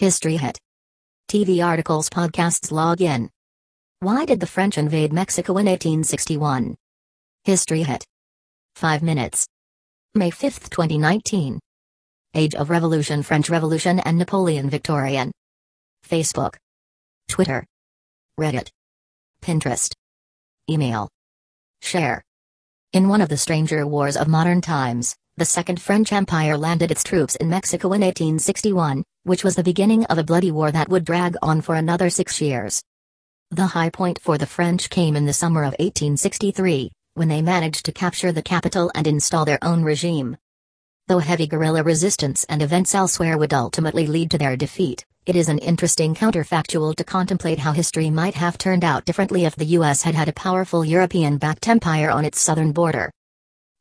History Hit. TV articles, podcasts, log in. Why did the French invade Mexico in 1861? History Hit. 5 minutes. May 5, 2019. Age of Revolution, French Revolution, and Napoleon Victorian. Facebook. Twitter. Reddit. Pinterest. Email. Share. In one of the stranger wars of modern times, the Second French Empire landed its troops in Mexico in 1861, which was the beginning of a bloody war that would drag on for another six years. The high point for the French came in the summer of 1863, when they managed to capture the capital and install their own regime. Though heavy guerrilla resistance and events elsewhere would ultimately lead to their defeat, it is an interesting counterfactual to contemplate how history might have turned out differently if the US had had a powerful European backed empire on its southern border.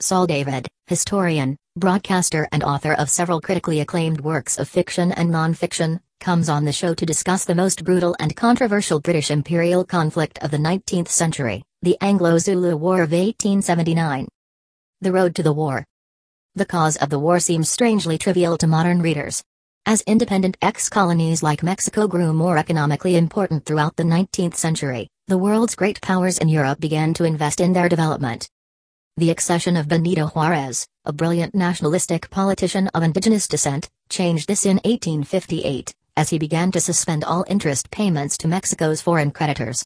Saul David, historian, broadcaster, and author of several critically acclaimed works of fiction and nonfiction, comes on the show to discuss the most brutal and controversial British imperial conflict of the 19th century, the Anglo Zulu War of 1879. The Road to the War. The cause of the war seems strangely trivial to modern readers. As independent ex colonies like Mexico grew more economically important throughout the 19th century, the world's great powers in Europe began to invest in their development. The accession of Benito Juarez, a brilliant nationalistic politician of indigenous descent, changed this in 1858, as he began to suspend all interest payments to Mexico's foreign creditors.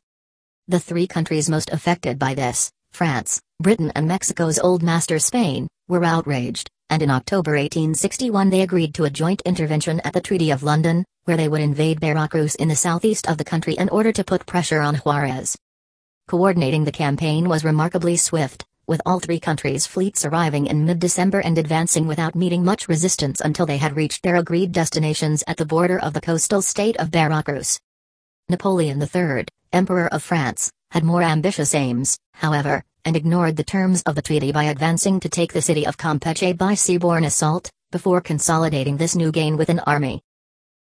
The three countries most affected by this, France, Britain and Mexico's old master Spain, were outraged, and in October 1861 they agreed to a joint intervention at the Treaty of London, where they would invade Veracruz in the southeast of the country in order to put pressure on Juarez. Coordinating the campaign was remarkably swift, with all three countries' fleets arriving in mid-December and advancing without meeting much resistance until they had reached their agreed destinations at the border of the coastal state of Veracruz. Napoleon III, Emperor of France, had more ambitious aims, however, and ignored the terms of the treaty by advancing to take the city of Campeche by seaborne assault, before consolidating this new gain with an army.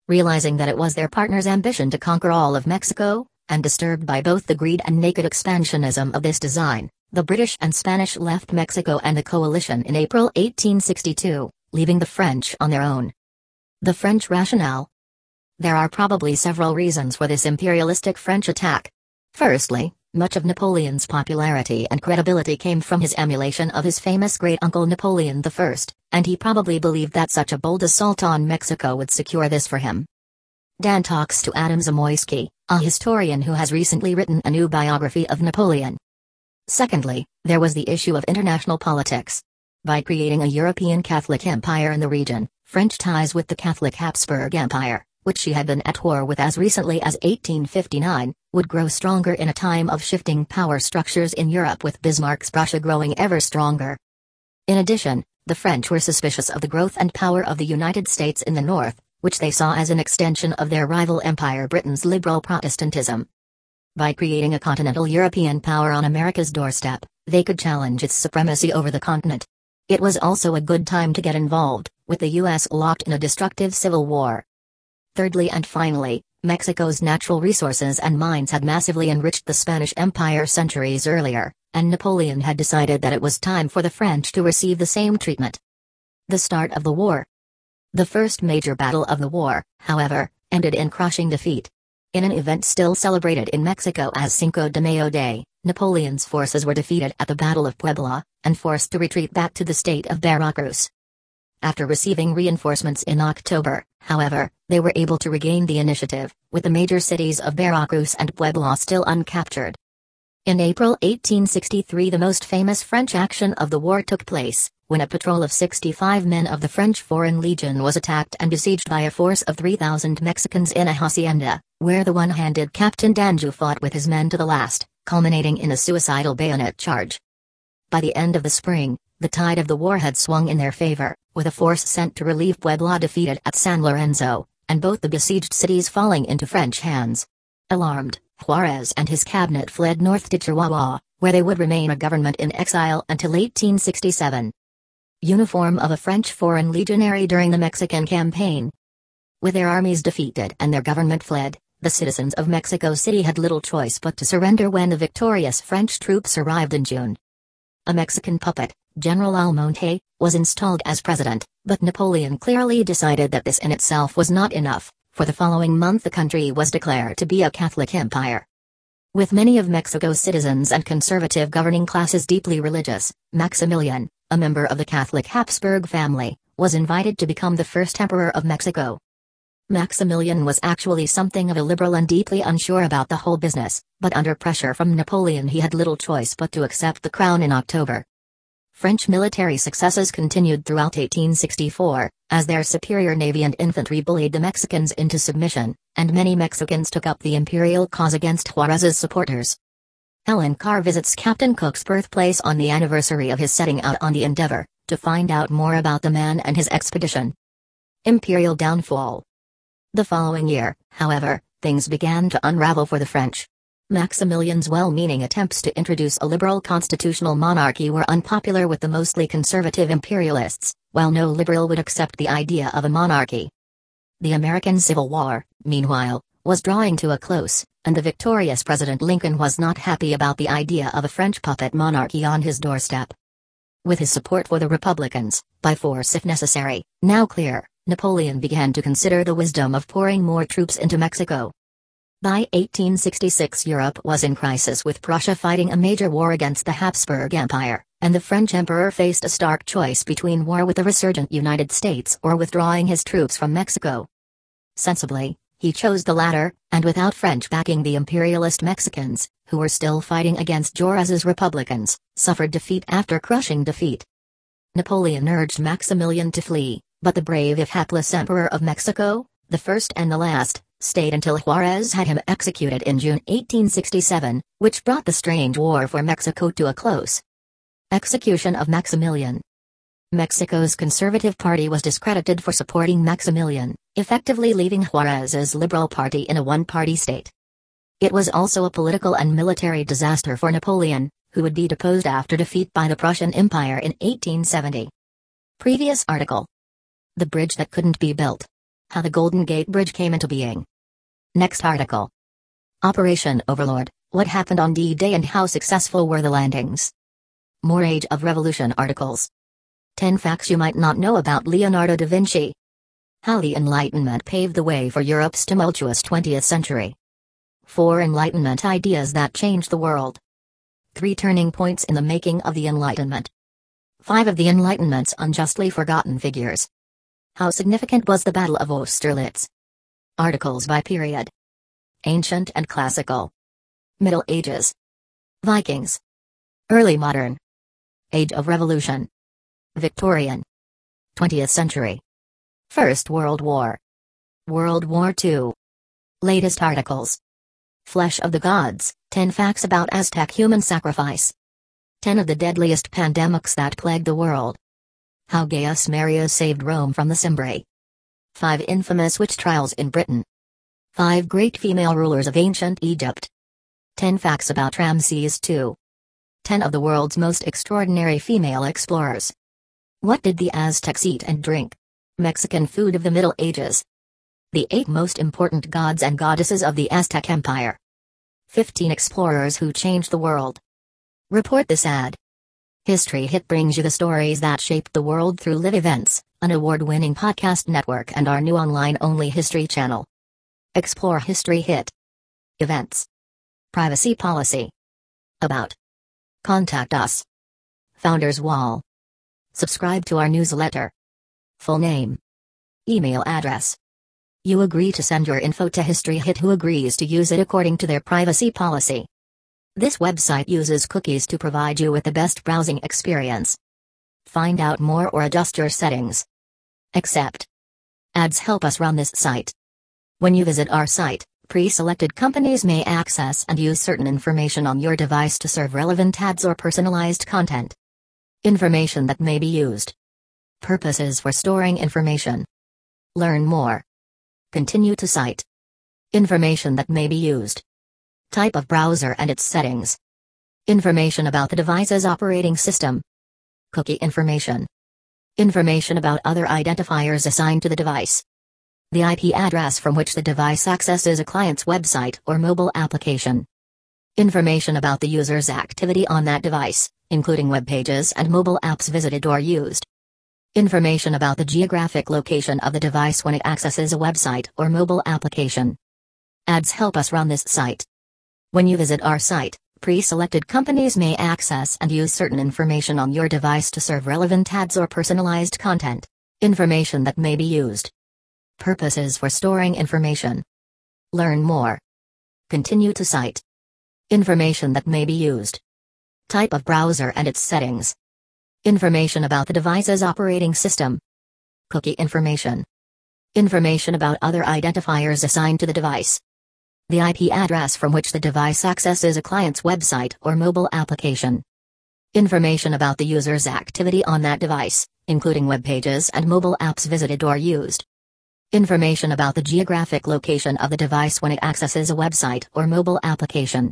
Realizing that it was their partner's ambition to conquer all of Mexico, and disturbed by both the greed and naked expansionism of this design, the British and Spanish left Mexico and the coalition in April 1862, leaving the French on their own. The French rationale? There are probably several reasons for this imperialistic French attack. Firstly, much of Napoleon's popularity and credibility came from his emulation of his famous great-uncle Napoleon I, and he probably believed that such a bold assault on Mexico would secure this for him. Dan talks to Adam Zamoyski, a historian who has recently written a new biography of Napoleon. Secondly, there was the issue of international politics. By creating a European Catholic empire in the region, French ties with the Catholic Habsburg Empire, which she had been at war with as recently as 1859, would grow stronger in a time of shifting power structures in Europe with Bismarck's Prussia growing ever stronger. In addition, the French were suspicious of the growth and power of the United States in the north, which they saw as an extension of their rival empire Britain's liberal Protestantism. By creating a continental European power on America's doorstep, they could challenge its supremacy over the continent. It was also a good time to get involved, with the U.S. locked in a destructive civil war. Thirdly and finally, Mexico's natural resources and mines had massively enriched the Spanish Empire centuries earlier, and Napoleon had decided that it was time for the French to receive the same treatment. The start of the war. The first major battle of the war, however, ended in crushing defeat. In an event still celebrated in Mexico as Cinco de Mayo Day, Napoleon's forces were defeated at the Battle of Puebla, and forced to retreat back to the state of Veracruz. After receiving reinforcements in October, however, they were able to regain the initiative, with the major cities of Veracruz and Puebla still uncaptured. In April 1863 the most famous French action of the war took place, when a patrol of 65 men of the French Foreign Legion was attacked and besieged by a force of 3,000 Mexicans in a hacienda, where the one-handed Captain Danjou fought with his men to the last, culminating in a suicidal bayonet charge. By the end of the spring, the tide of the war had swung in their favor, with a force sent to relieve Puebla defeated at San Lorenzo, and both the besieged cities falling into French hands. Alarmed, Juarez and his cabinet fled north to Chihuahua, where they would remain a government in exile until 1867 uniform of a French foreign legionary during the Mexican campaign. With their armies defeated and their government fled, the citizens of Mexico City had little choice but to surrender when the victorious French troops arrived in June. A Mexican puppet, General Almonte, was installed as president, but Napoleon clearly decided that this in itself was not enough, For the following month, the country was declared to be a Catholic empire. With many of Mexico's citizens and conservative governing classes deeply religious, Maximilian, a member of the Catholic Habsburg family, was invited to become the first emperor of Mexico. Maximilian was actually something of a liberal and deeply unsure about the whole business, but under pressure from Napoleon he had little choice but to accept the crown in October. French military successes continued throughout 1864, as their superior navy and infantry bullied the Mexicans into submission, and many Mexicans took up the imperial cause against Juarez's supporters. Ellen Carr visits Captain Cook's birthplace on the anniversary of his setting out on the Endeavour, to find out more about the man and his expedition. Imperial downfall. The following year, however, things began to unravel for the French. Maximilian's well-meaning attempts to introduce a liberal constitutional monarchy were unpopular with the mostly conservative imperialists, while no liberal would accept the idea of a monarchy. The American Civil War, meanwhile, was drawing to a close, and the victorious President Lincoln was not happy about the idea of a French puppet monarchy on his doorstep. With his support for the Republicans, by force if necessary, now clear, Napoleon began to consider the wisdom of pouring more troops into Mexico. By 1866 Europe was in crisis with Prussia fighting a major war against the Habsburg Empire, and the French emperor faced a stark choice between war with the resurgent United States or withdrawing his troops from Mexico. Sensibly, he chose the latter, and without French backing the imperialist Mexicans, who were still fighting against Juarez's Republicans, suffered defeat after crushing defeat. Napoleon urged Maximilian to flee, but the brave if hapless emperor of Mexico, the first and the last, stayed until Juarez had him executed in June 1867, which brought the strange war for Mexico to a close. Execution of Maximilian Mexico's Conservative Party was discredited for supporting Maximilian, effectively leaving Juarez's Liberal Party in a one-party state. It was also a political and military disaster for Napoleon, who would be deposed after defeat by the Prussian Empire in 1870. Previous article. The bridge that couldn't be built. How the Golden Gate Bridge came into being. Next article. Operation Overlord What happened on D Day and how successful were the landings? More Age of Revolution articles. 10 facts you might not know about Leonardo da Vinci. How the Enlightenment paved the way for Europe's tumultuous 20th century. 4 Enlightenment ideas that changed the world. 3 turning points in the making of the Enlightenment. 5 of the Enlightenment's unjustly forgotten figures. How significant was the Battle of Austerlitz? Articles by period. Ancient and Classical. Middle Ages. Vikings. Early Modern. Age of Revolution. Victorian. 20th Century. First World War. World War II. Latest articles. Flesh of the Gods 10 Facts about Aztec Human Sacrifice. 10 of the deadliest pandemics that plagued the world. How Gaius Marius saved Rome from the Cimbri. 5 infamous witch trials in Britain. 5 great female rulers of ancient Egypt. 10 facts about Ramses II. 10 of the world's most extraordinary female explorers. What did the Aztecs eat and drink? Mexican food of the Middle Ages. The 8 most important gods and goddesses of the Aztec Empire. 15 explorers who changed the world. Report this ad. History Hit brings you the stories that shaped the world through live events, an award winning podcast network, and our new online only history channel. Explore History Hit. Events. Privacy Policy. About. Contact us. Founders Wall. Subscribe to our newsletter. Full name. Email address. You agree to send your info to History Hit who agrees to use it according to their privacy policy. This website uses cookies to provide you with the best browsing experience. Find out more or adjust your settings. Accept. Ads help us run this site. When you visit our site, pre-selected companies may access and use certain information on your device to serve relevant ads or personalized content. Information that may be used. Purposes for storing information. Learn more. Continue to site. Information that may be used. Type of browser and its settings. Information about the device's operating system. Cookie information. Information about other identifiers assigned to the device. The IP address from which the device accesses a client's website or mobile application. Information about the user's activity on that device, including web pages and mobile apps visited or used. Information about the geographic location of the device when it accesses a website or mobile application. Ads help us run this site. When you visit our site, pre-selected companies may access and use certain information on your device to serve relevant ads or personalized content. Information that may be used. Purposes for storing information. Learn more. Continue to site. Information that may be used. Type of browser and its settings. Information about the device's operating system. Cookie information. Information about other identifiers assigned to the device. The IP address from which the device accesses a client's website or mobile application. Information about the user's activity on that device, including web pages and mobile apps visited or used. Information about the geographic location of the device when it accesses a website or mobile application.